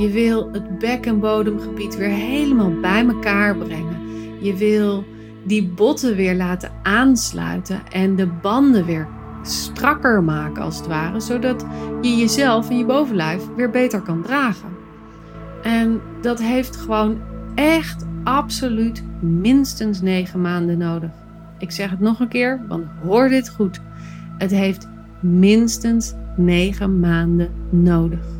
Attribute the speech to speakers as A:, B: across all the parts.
A: Je wil het bek- en bodemgebied weer helemaal bij elkaar brengen. Je wil die botten weer laten aansluiten en de banden weer strakker maken als het ware, zodat je jezelf en je bovenlijf weer beter kan dragen. En dat heeft gewoon echt absoluut minstens negen maanden nodig. Ik zeg het nog een keer, want hoor dit goed. Het heeft minstens negen maanden nodig.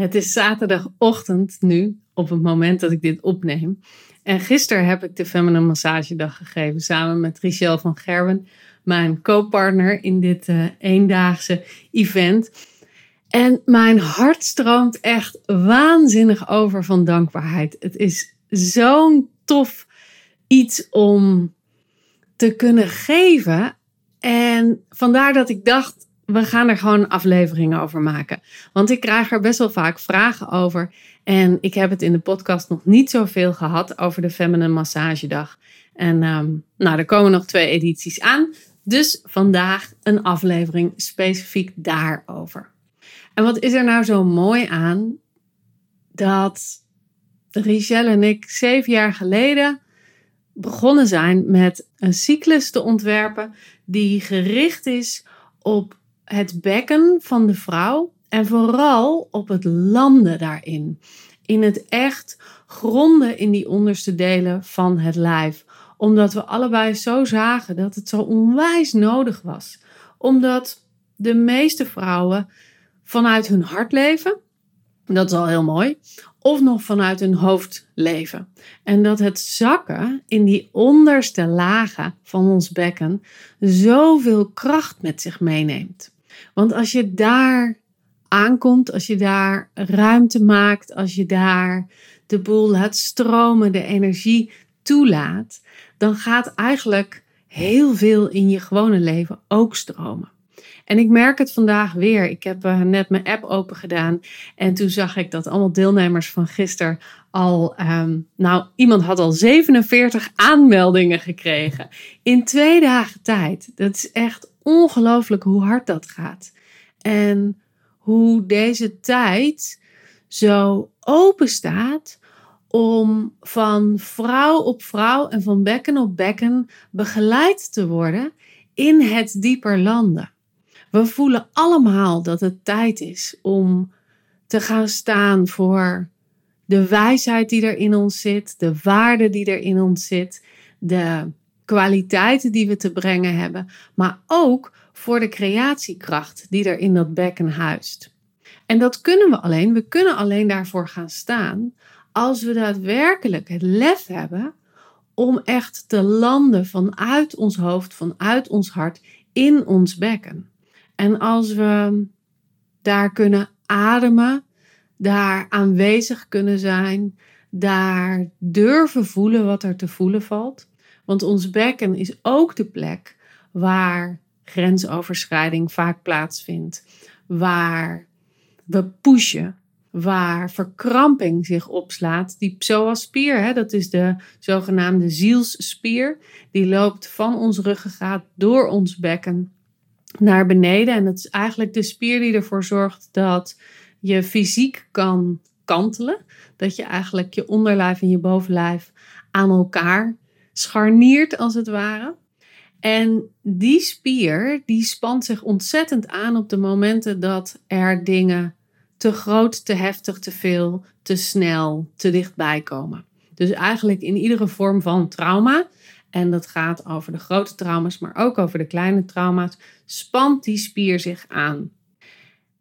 A: Het is zaterdagochtend nu, op het moment dat ik dit opneem. En gisteren heb ik de Feminine Massagedag gegeven samen met Richelle van Gerwen, mijn co-partner in dit uh, eendaagse event. En mijn hart stroomt echt waanzinnig over van dankbaarheid. Het is zo'n tof iets om te kunnen geven. En vandaar dat ik dacht, we gaan er gewoon afleveringen over maken. Want ik krijg er best wel vaak vragen over. En ik heb het in de podcast nog niet zoveel gehad over de Feminine Massagedag. En um, nou, er komen nog twee edities aan. Dus vandaag een aflevering specifiek daarover. En wat is er nou zo mooi aan dat Richelle en ik zeven jaar geleden begonnen zijn met een cyclus te ontwerpen die gericht is op het bekken van de vrouw en vooral op het landen daarin. In het echt gronden in die onderste delen van het lijf. Omdat we allebei zo zagen dat het zo onwijs nodig was. Omdat de meeste vrouwen vanuit hun hart leven. Dat is al heel mooi. Of nog vanuit hun hoofd leven. En dat het zakken in die onderste lagen van ons bekken zoveel kracht met zich meeneemt. Want als je daar aankomt, als je daar ruimte maakt, als je daar de boel laat stromen, de energie toelaat, dan gaat eigenlijk heel veel in je gewone leven ook stromen. En ik merk het vandaag weer. Ik heb uh, net mijn app open gedaan. En toen zag ik dat allemaal deelnemers van gisteren al. Um, nou, iemand had al 47 aanmeldingen gekregen. In twee dagen tijd. Dat is echt ongelooflijk hoe hard dat gaat. En hoe deze tijd zo open staat om van vrouw op vrouw en van bekken op bekken begeleid te worden in het dieper landen. We voelen allemaal dat het tijd is om te gaan staan voor de wijsheid die er in ons zit, de waarde die er in ons zit, de kwaliteiten die we te brengen hebben, maar ook voor de creatiekracht die er in dat bekken huist. En dat kunnen we alleen, we kunnen alleen daarvoor gaan staan als we daadwerkelijk het lef hebben om echt te landen vanuit ons hoofd, vanuit ons hart, in ons bekken. En als we daar kunnen ademen, daar aanwezig kunnen zijn, daar durven voelen wat er te voelen valt. Want ons bekken is ook de plek waar grensoverschrijding vaak plaatsvindt, waar we pushen, waar verkramping zich opslaat. Die psoaspier, hè, dat is de zogenaamde zielsspier, die loopt van ons ruggengraat door ons bekken naar beneden. En dat is eigenlijk de spier die ervoor zorgt dat je fysiek kan kantelen. Dat je eigenlijk je onderlijf en je bovenlijf aan elkaar scharniert, als het ware. En die spier, die spant zich ontzettend aan op de momenten dat er dingen te groot, te heftig, te veel, te snel, te dichtbij komen. Dus eigenlijk in iedere vorm van trauma, en dat gaat over de grote trauma's, maar ook over de kleine trauma's, spant die spier zich aan.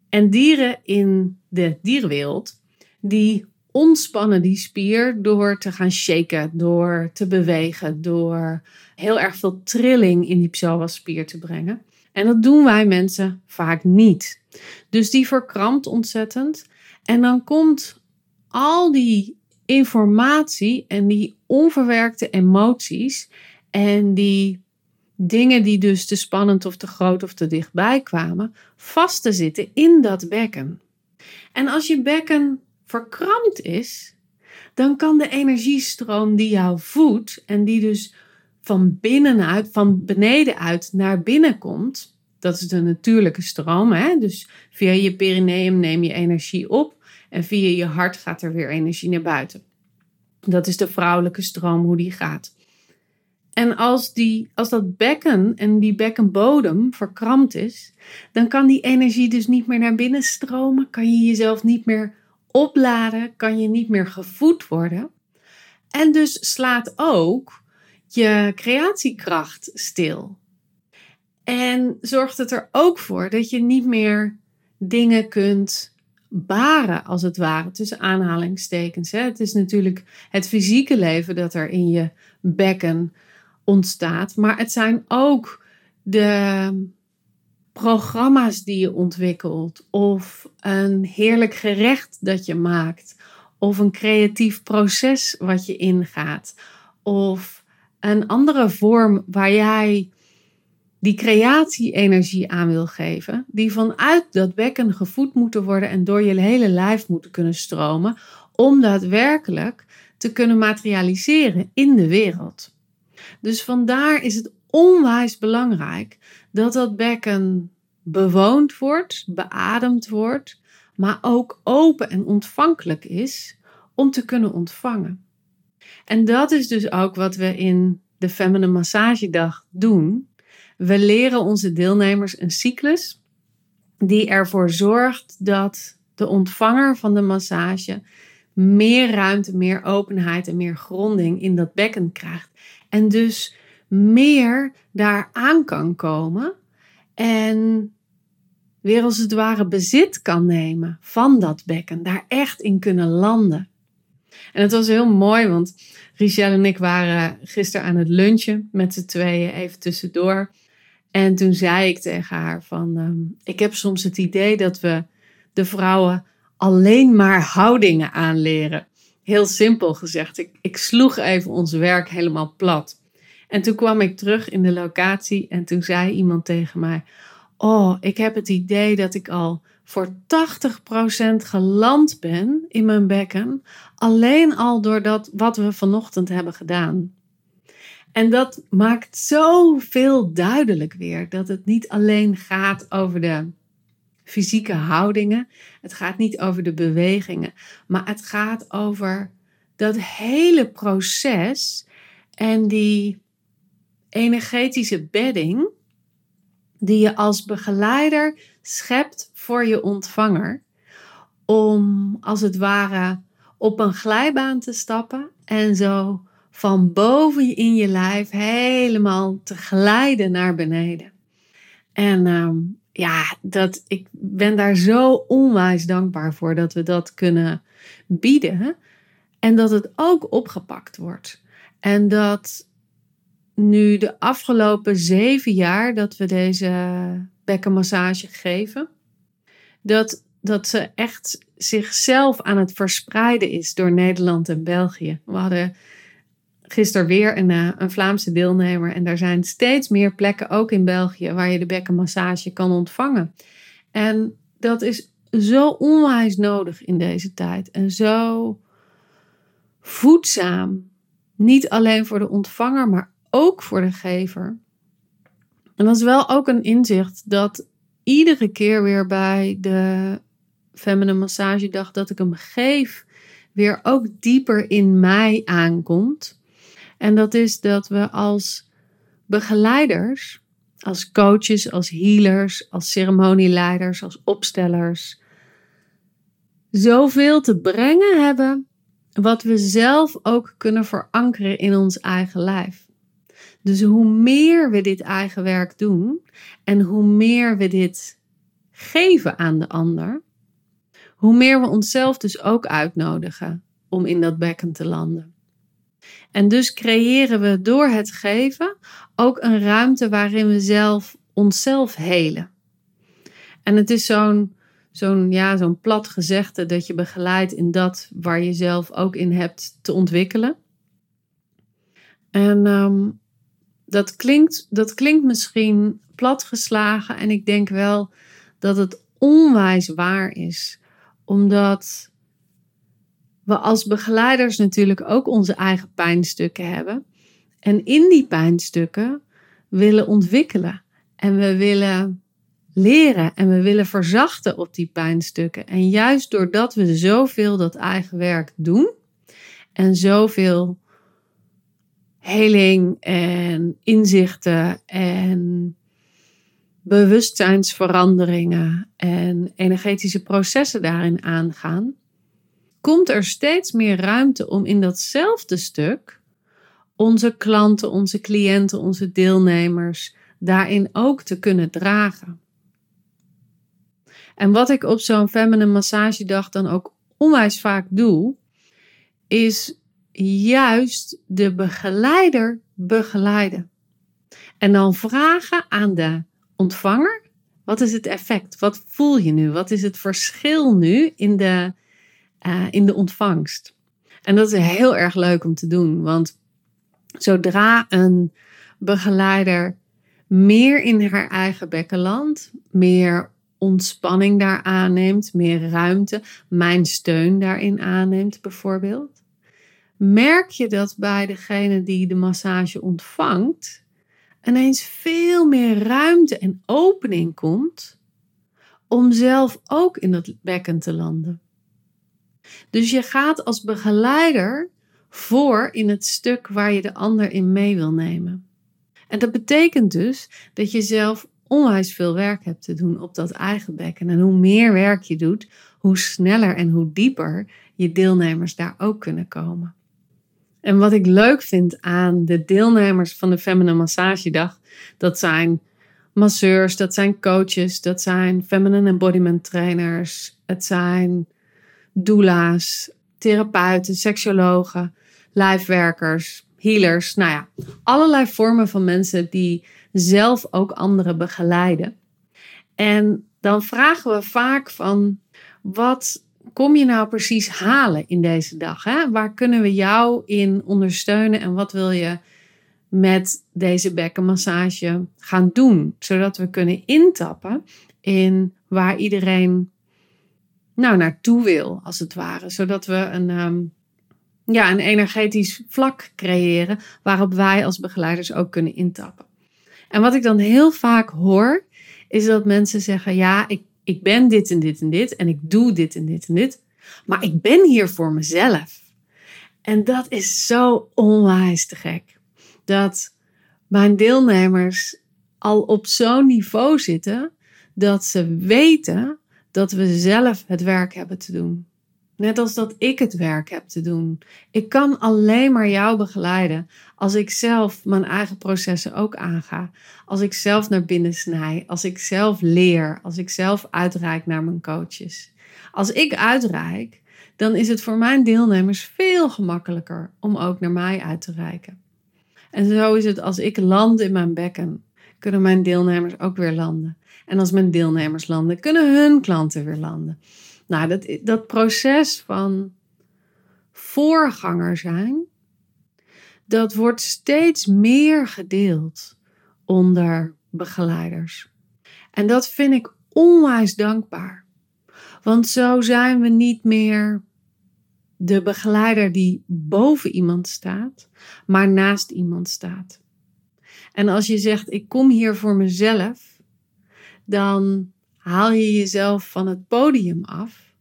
A: En dieren in de dierenwereld, die ontspannen die spier door te gaan shaken, door te bewegen, door heel erg veel trilling in die psoaspier te brengen. En dat doen wij mensen vaak niet. Dus die verkrampt ontzettend. En dan komt al die informatie en die onverwerkte emoties en die dingen die dus te spannend of te groot of te dichtbij kwamen, vast te zitten in dat bekken. En als je bekken verkrampt is, dan kan de energiestroom die jou voedt en die dus van binnenuit, van beneden uit naar binnen komt, dat is de natuurlijke stroom. Hè? Dus via je perineum neem je energie op en via je hart gaat er weer energie naar buiten. Dat is de vrouwelijke stroom, hoe die gaat. En als, die, als dat bekken en die bekkenbodem verkrampt is, dan kan die energie dus niet meer naar binnen stromen, kan je jezelf niet meer opladen, kan je niet meer gevoed worden. En dus slaat ook je creatiekracht stil. En zorgt het er ook voor dat je niet meer dingen kunt baren, als het ware, tussen aanhalingstekens. Het is natuurlijk het fysieke leven dat er in je bekken ontstaat, maar het zijn ook de programma's die je ontwikkelt, of een heerlijk gerecht dat je maakt, of een creatief proces wat je ingaat, of een andere vorm waar jij die creatie-energie aan wil geven, die vanuit dat bekken gevoed moeten worden en door je hele lijf moeten kunnen stromen, om daadwerkelijk te kunnen materialiseren in de wereld. Dus vandaar is het onwijs belangrijk dat dat bekken bewoond wordt, beademd wordt, maar ook open en ontvankelijk is om te kunnen ontvangen. En dat is dus ook wat we in de Feminine Massagedag doen. We leren onze deelnemers een cyclus die ervoor zorgt dat de ontvanger van de massage meer ruimte, meer openheid en meer gronding in dat bekken krijgt. En dus meer daar aan kan komen en weer als het ware bezit kan nemen van dat bekken. Daar echt in kunnen landen. En het was heel mooi, want Richelle en ik waren gisteren aan het lunchen met z'n tweeën, even tussendoor. En toen zei ik tegen haar van, ehm, ik heb soms het idee dat we de vrouwen alleen maar houdingen aanleren. Heel simpel gezegd, ik, ik sloeg even ons werk helemaal plat. En toen kwam ik terug in de locatie en toen zei iemand tegen mij, oh, ik heb het idee dat ik al voor 80% geland ben in mijn bekken, alleen al door dat wat we vanochtend hebben gedaan. En dat maakt zoveel duidelijk weer dat het niet alleen gaat over de fysieke houdingen, het gaat niet over de bewegingen, maar het gaat over dat hele proces en die energetische bedding die je als begeleider schept voor je ontvanger. Om als het ware op een glijbaan te stappen en zo van boven in je lijf helemaal te glijden naar beneden. En ehm, ja, dat, ik ben daar zo onwijs dankbaar voor dat we dat kunnen bieden. En dat het ook opgepakt wordt. En dat nu de afgelopen zeven jaar dat we deze bekkenmassage geven, dat, dat ze echt zichzelf aan het verspreiden is door Nederland en België. We hadden gisteren weer een, eh, een Vlaamse deelnemer en er zijn steeds meer plekken, ook in België, waar je de bekkenmassage kan ontvangen. En dat is zo onwijs nodig in deze tijd en zo voedzaam. Niet alleen voor de ontvanger, maar ook voor de gever. En dat is wel ook een inzicht dat iedere keer weer bij de Feminine Massagedag dat ik hem geef, weer ook dieper in mij aankomt. En dat is dat we als begeleiders, als coaches, als healers, als ceremonieleiders, als opstellers, zoveel te brengen hebben wat we zelf ook kunnen verankeren in ons eigen lijf. Dus hoe meer we dit eigen werk doen en hoe meer we dit geven aan de ander, hoe meer we onszelf dus ook uitnodigen om in dat bekken te landen. En dus creëren we door het geven ook een ruimte waarin we zelf onszelf helen. En het is zo'n zo'n ja, zo'n plat gezegde dat je begeleidt in dat waar je zelf ook in hebt te ontwikkelen. En ehm, dat, klinkt, dat klinkt misschien platgeslagen en ik denk wel dat het onwijs waar is. Omdat we als begeleiders natuurlijk ook onze eigen pijnstukken hebben. En in die pijnstukken willen ontwikkelen. En we willen leren en we willen verzachten op die pijnstukken. En juist doordat we zoveel dat eigen werk doen en zoveel heling en inzichten en bewustzijnsveranderingen en energetische processen daarin aangaan, komt er steeds meer ruimte om in datzelfde stuk onze klanten, onze cliënten, onze deelnemers daarin ook te kunnen dragen. En wat ik op zo'n feminine massagedag dan ook onwijs vaak doe, is juist de begeleider begeleiden. En dan vragen aan de ontvanger: wat is het effect? Wat voel je nu? Wat is het verschil nu in de, uh, in de ontvangst? En dat is heel erg leuk om te doen, want zodra een begeleider meer in haar eigen bekkenland, meer ontspanning daar aanneemt, meer ruimte, mijn steun daarin aanneemt, bijvoorbeeld, merk je dat bij degene die de massage ontvangt, ineens veel meer ruimte en opening komt om zelf ook in dat bekken te landen. Dus je gaat als begeleider voor in het stuk waar je de ander in mee wil nemen. En dat betekent dus dat je zelf onwijs veel werk hebt te doen op dat eigen bekken. En hoe meer werk je doet, hoe sneller en hoe dieper je deelnemers daar ook kunnen komen. En wat ik leuk vind aan de deelnemers van de Feminine Massagedag, dat zijn masseurs, dat zijn coaches, dat zijn feminine embodiment trainers, het zijn doula's, therapeuten, seksologen, lijfwerkers, healers, nou ja, allerlei vormen van mensen die zelf ook anderen begeleiden. En dan vragen we vaak van wat kom je nou precies halen in deze dag? Hè? Waar kunnen we jou in ondersteunen en wat wil je met deze bekkenmassage gaan doen? Zodat we kunnen intappen in waar iedereen nou naartoe wil, als het ware. Zodat we een, ehm, ja, een energetisch vlak creëren waarop wij als begeleiders ook kunnen intappen. En wat ik dan heel vaak hoor, is dat mensen zeggen: Ja, ik ik ben dit en dit en dit en ik doe dit en dit en dit. Maar ik ben hier voor mezelf. En dat is zo onwijs te gek. Dat mijn deelnemers al op zo'n niveau zitten dat ze weten dat we zelf het werk hebben te doen. Net als dat ik het werk heb te doen. Ik kan alleen maar jou begeleiden als ik zelf mijn eigen processen ook aanga. Als ik zelf naar binnen snij. Als ik zelf leer. Als ik zelf uitreik naar mijn coaches. Als ik uitreik, dan is het voor mijn deelnemers veel gemakkelijker om ook naar mij uit te reiken. En zo is het als ik land in mijn bekken, kunnen mijn deelnemers ook weer landen. En als mijn deelnemers landen, kunnen hun klanten weer landen. Nou, dat, dat proces van voorganger zijn, dat wordt steeds meer gedeeld onder begeleiders. En dat vind ik onwijs dankbaar. Want zo zijn we niet meer de begeleider die boven iemand staat, maar naast iemand staat. En als je zegt: Ik kom hier voor mezelf, dan haal je jezelf van het podium af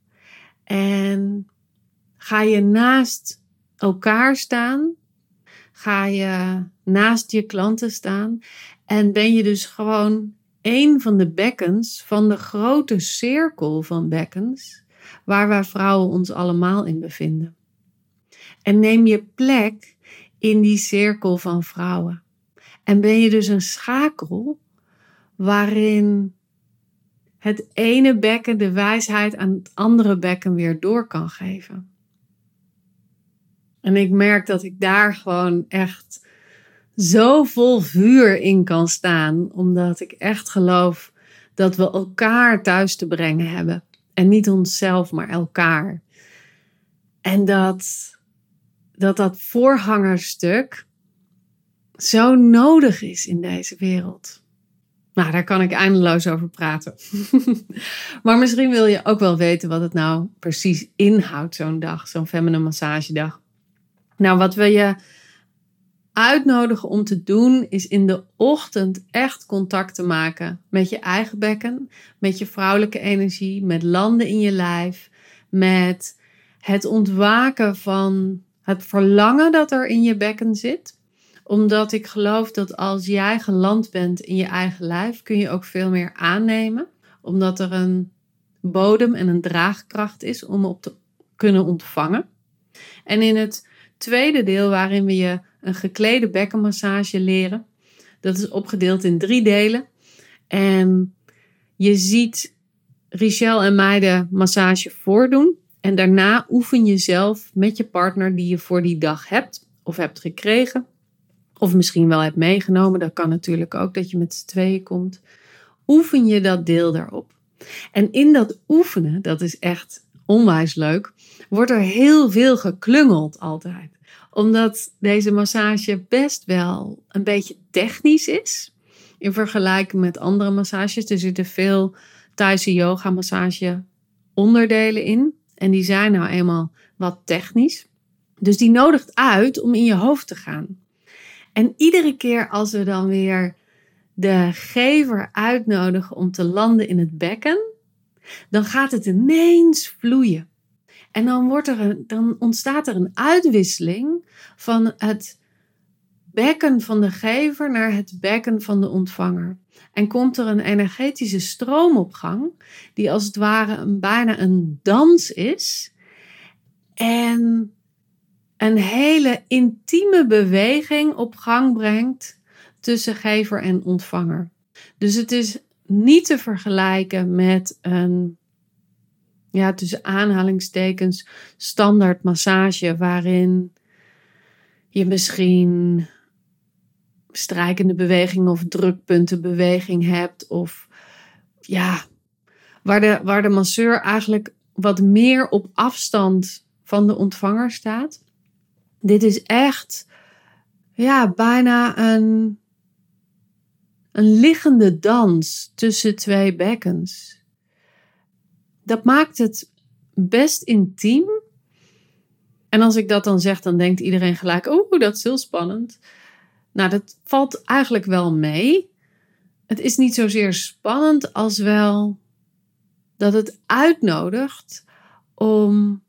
A: en ga je naast elkaar staan, ga je naast je klanten staan en ben je dus gewoon een van de bekkens van de grote cirkel van bekkens waar wij vrouwen ons allemaal in bevinden. En neem je plek in die cirkel van vrouwen. En ben je dus een schakel waarin het ene bekken de wijsheid aan het andere bekken weer door kan geven. En ik merk dat ik daar gewoon echt zo vol vuur in kan staan, omdat ik echt geloof dat we elkaar thuis te brengen hebben. En niet onszelf, maar elkaar. En dat dat, dat voorgangerstuk zo nodig is in deze wereld. Nou, daar kan ik eindeloos over praten. maar misschien wil je ook wel weten wat het nou precies inhoudt, zo'n dag, zo'n feminine massagedag. Nou, wat we je uitnodigen om te doen, is in de ochtend echt contact te maken met je eigen bekken, met je vrouwelijke energie, met landen in je lijf, met het ontwaken van het verlangen dat er in je bekken zit omdat ik geloof dat als jij geland bent in je eigen lijf, kun je ook veel meer aannemen. Omdat er een bodem en een draagkracht is om op te kunnen ontvangen. En in het tweede deel, waarin we je een geklede bekkenmassage leren, dat is opgedeeld in drie delen. En je ziet Richel en mij de massage voordoen. En daarna oefen je zelf met je partner die je voor die dag hebt of hebt gekregen of misschien wel hebt meegenomen, dat kan natuurlijk ook dat je met z'n tweeën komt. Oefen je dat deel daarop. En in dat oefenen, dat is echt onwijs leuk, wordt er heel veel geklungeld altijd. Omdat deze massage best wel een beetje technisch is. In vergelijking met andere massages. Er zitten veel Thaise yoga massage onderdelen in. En die zijn nou eenmaal wat technisch. Dus die nodigt uit om in je hoofd te gaan. En iedere keer als we dan weer de gever uitnodigen om te landen in het bekken, dan gaat het ineens vloeien. En dan, wordt er dan ontstaat er een uitwisseling van het bekken van de gever naar het bekken van de ontvanger. En komt er een energetische stroom op gang, die als het ware een, bijna een dans is. En een hele intieme beweging op gang brengt tussen gever en ontvanger. Dus het is niet te vergelijken met een, ja, tussen aanhalingstekens, standaard massage waarin je misschien strijkende beweging of drukpuntenbeweging hebt. Of ja, waar de, waar de masseur eigenlijk wat meer op afstand van de ontvanger staat. Dit is echt, ja, bijna een, een liggende dans tussen twee bekkens. Dat maakt het best intiem. En als ik dat dan zeg, dan denkt iedereen gelijk: oeh, dat is heel spannend. Nou, dat valt eigenlijk wel mee. Het is niet zozeer spannend als wel dat het uitnodigt om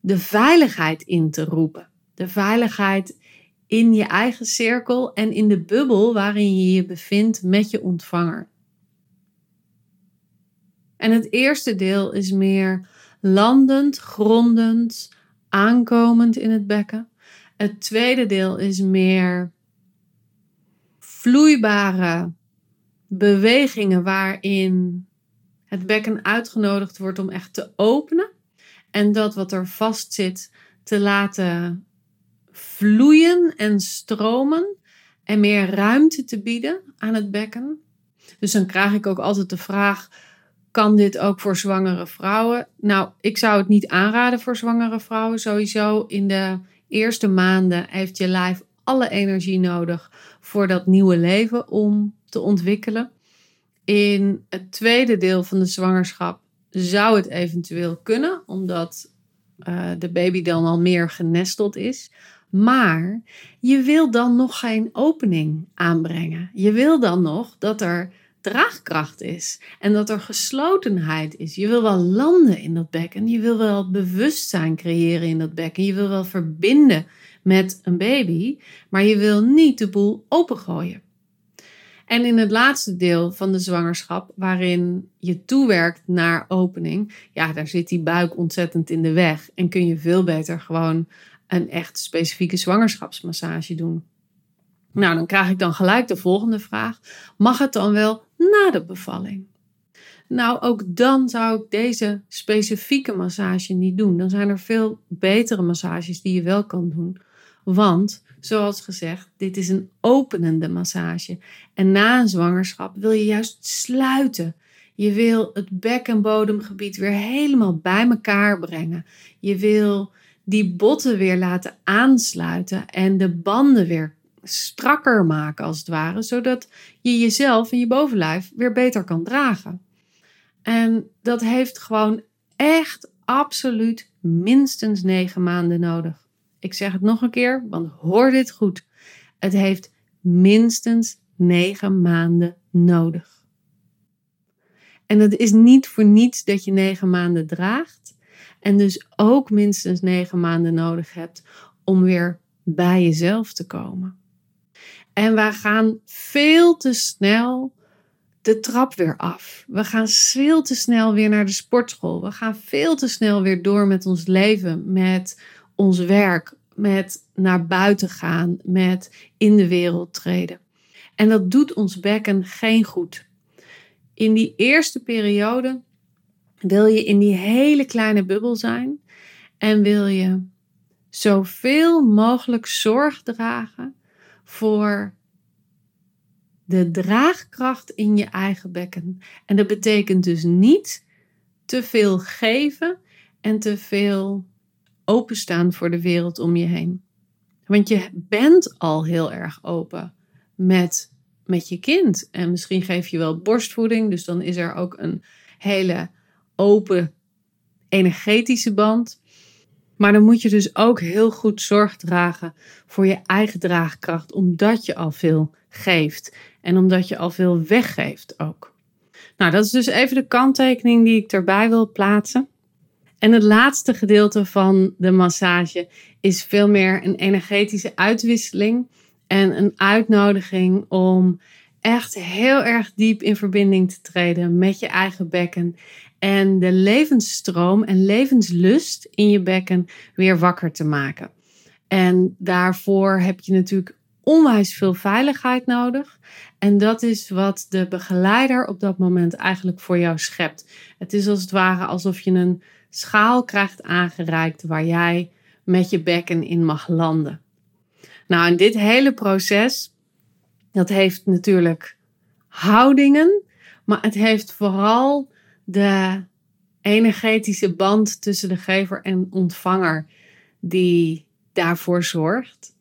A: de veiligheid in te roepen de veiligheid in je eigen cirkel en in de bubbel waarin je je bevindt met je ontvanger. En het eerste deel is meer landend, grondend, aankomend in het bekken. Het tweede deel is meer vloeibare bewegingen waarin het bekken uitgenodigd wordt om echt te openen en dat wat er vast zit te laten vloeien en stromen en meer ruimte te bieden aan het bekken. Dus dan krijg ik ook altijd de vraag: kan dit ook voor zwangere vrouwen? Nou, ik zou het niet aanraden voor zwangere vrouwen. Sowieso in de eerste maanden heeft je lijf alle energie nodig voor dat nieuwe leven om te ontwikkelen. In het tweede deel van de zwangerschap zou het eventueel kunnen, omdat uh, de baby dan al meer genesteld is. Maar je wil dan nog geen opening aanbrengen. Je wil dan nog dat er draagkracht is en dat er geslotenheid is. Je wil wel landen in dat bekken. Je wil wel bewustzijn creëren in dat bekken. Je wil wel verbinden met een baby, maar je wil niet de boel opengooien. En in het laatste deel van de zwangerschap, waarin je toewerkt naar opening, ja, daar zit die buik ontzettend in de weg. En kun je veel beter gewoon een echt specifieke zwangerschapsmassage doen. Nou, dan krijg ik dan gelijk de volgende vraag. Mag het dan wel na de bevalling? Nou, ook dan zou ik deze specifieke massage niet doen. Dan zijn er veel betere massages die je wel kan doen. Want, zoals gezegd, dit is een openende massage. En na een zwangerschap wil je juist sluiten. Je wil het bek- en bodemgebied weer helemaal bij elkaar brengen. Je wil die botten weer laten aansluiten en de banden weer strakker maken als het ware, zodat je jezelf en je bovenlijf weer beter kan dragen. En dat heeft gewoon echt absoluut minstens negen maanden nodig. Ik zeg het nog een keer, want hoor dit goed. Het heeft minstens negen maanden nodig. En het is niet voor niets dat je negen maanden draagt. En dus ook minstens negen maanden nodig hebt om weer bij jezelf te komen. En wij gaan veel te snel de trap weer af. We gaan veel te snel weer naar de sportschool. We gaan veel te snel weer door met ons leven, met ons werk, met naar buiten gaan, met in de wereld treden. En dat doet ons bekken geen goed. In die eerste periode wil je in die hele kleine bubbel zijn en wil je zoveel mogelijk zorg dragen voor de draagkracht in je eigen bekken. En dat betekent dus niet te veel geven en te veel openstaan voor de wereld om je heen. Want je bent al heel erg open met, met je kind. En misschien geef je wel borstvoeding, dus dan is er ook een hele open energetische band. Maar dan moet je dus ook heel goed zorg dragen voor je eigen draagkracht, omdat je al veel geeft en omdat je al veel weggeeft ook. Nou, dat is dus even de kanttekening die ik erbij wil plaatsen. En het laatste gedeelte van de massage is veel meer een energetische uitwisseling en een uitnodiging om echt heel erg diep in verbinding te treden met je eigen bekken en de levensstroom en levenslust in je bekken weer wakker te maken. En daarvoor heb je natuurlijk onwijs veel veiligheid nodig. En dat is wat de begeleider op dat moment eigenlijk voor jou schept. Het is als het ware alsof je een schaal krijgt aangereikt waar jij met je bekken in mag landen. Nou, en dit hele proces, dat heeft natuurlijk houdingen, maar het heeft vooral de energetische band tussen de gever en ontvanger die daarvoor zorgt.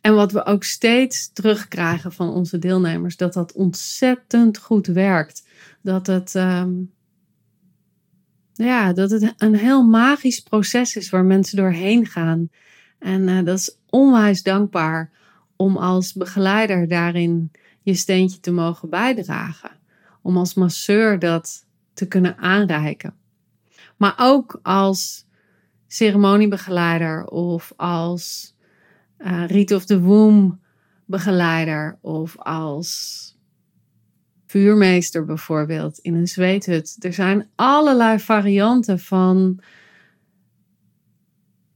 A: En wat we ook steeds terugkrijgen van onze deelnemers, dat dat ontzettend goed werkt. Dat het, ehm, ja, dat het een heel magisch proces is waar mensen doorheen gaan. En uh, dat is onwijs dankbaar om als begeleider daarin je steentje te mogen bijdragen. Om als masseur dat te kunnen aanreiken. Maar ook als ceremoniebegeleider of als uh, Rite of the Womb begeleider of als vuurmeester bijvoorbeeld in een zweethut. Er zijn allerlei varianten van,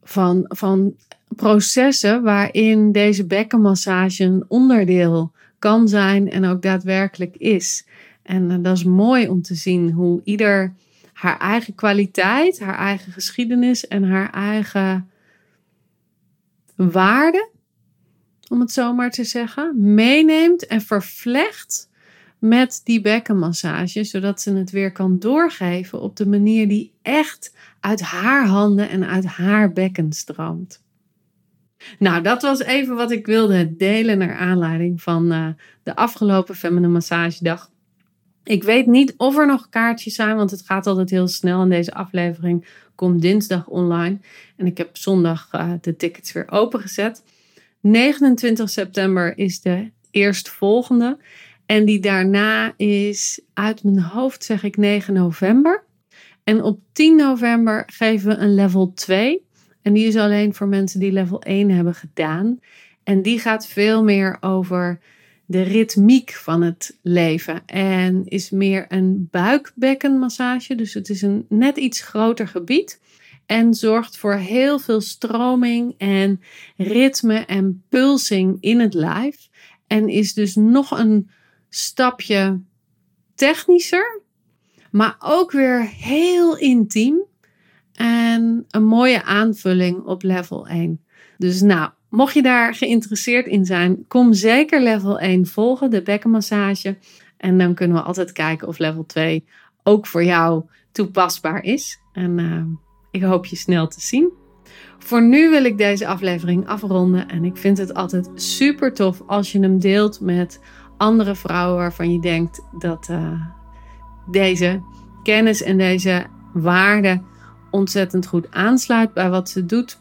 A: van, van processen waarin deze bekkenmassage een onderdeel kan zijn en ook daadwerkelijk is. En uh, dat is mooi om te zien hoe ieder haar eigen kwaliteit, haar eigen geschiedenis en haar eigen waarde, om het zo maar te zeggen, meeneemt en vervlecht met die bekkenmassage, zodat ze het weer kan doorgeven op de manier die echt uit haar handen en uit haar bekken stroomt. Nou, dat was even wat ik wilde delen naar aanleiding van uh, de afgelopen Feminine Massagedag. Ik weet niet of er nog kaartjes zijn, want het gaat altijd heel snel. En deze aflevering komt dinsdag online. En ik heb zondag uh, de tickets weer opengezet. 29 september is de eerstvolgende. En die daarna is uit mijn hoofd, zeg ik 9 november. En op 10 november geven we een level 2. En die is alleen voor mensen die level 1 hebben gedaan. En die gaat veel meer over de ritmiek van het leven. En is meer een buikbekkenmassage. Dus het is een net iets groter gebied. En zorgt voor heel veel stroming en ritme en pulsing in het lijf. En is dus nog een stapje technischer, maar ook weer heel intiem. En een mooie aanvulling op level 1. Dus nou, mocht je daar geïnteresseerd in zijn, kom zeker level 1 volgen, de bekkenmassage. En dan kunnen we altijd kijken of level 2 ook voor jou toepasbaar is. En uh, ik hoop je snel te zien. Voor nu wil ik deze aflevering afronden. En ik vind het altijd super tof als je hem deelt met andere vrouwen waarvan je denkt dat uh, deze kennis en deze waarde ontzettend goed aansluit bij wat ze doet.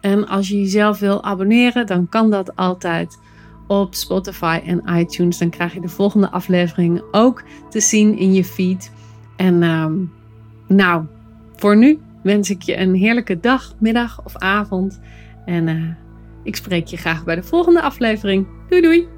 A: En als je jezelf wil abonneren, dan kan dat altijd op Spotify en iTunes. Dan krijg je de volgende aflevering ook te zien in je feed. En uh, nou, voor nu wens ik je een heerlijke dag, middag of avond. En uh, ik spreek je graag bij de volgende aflevering. Doei doei!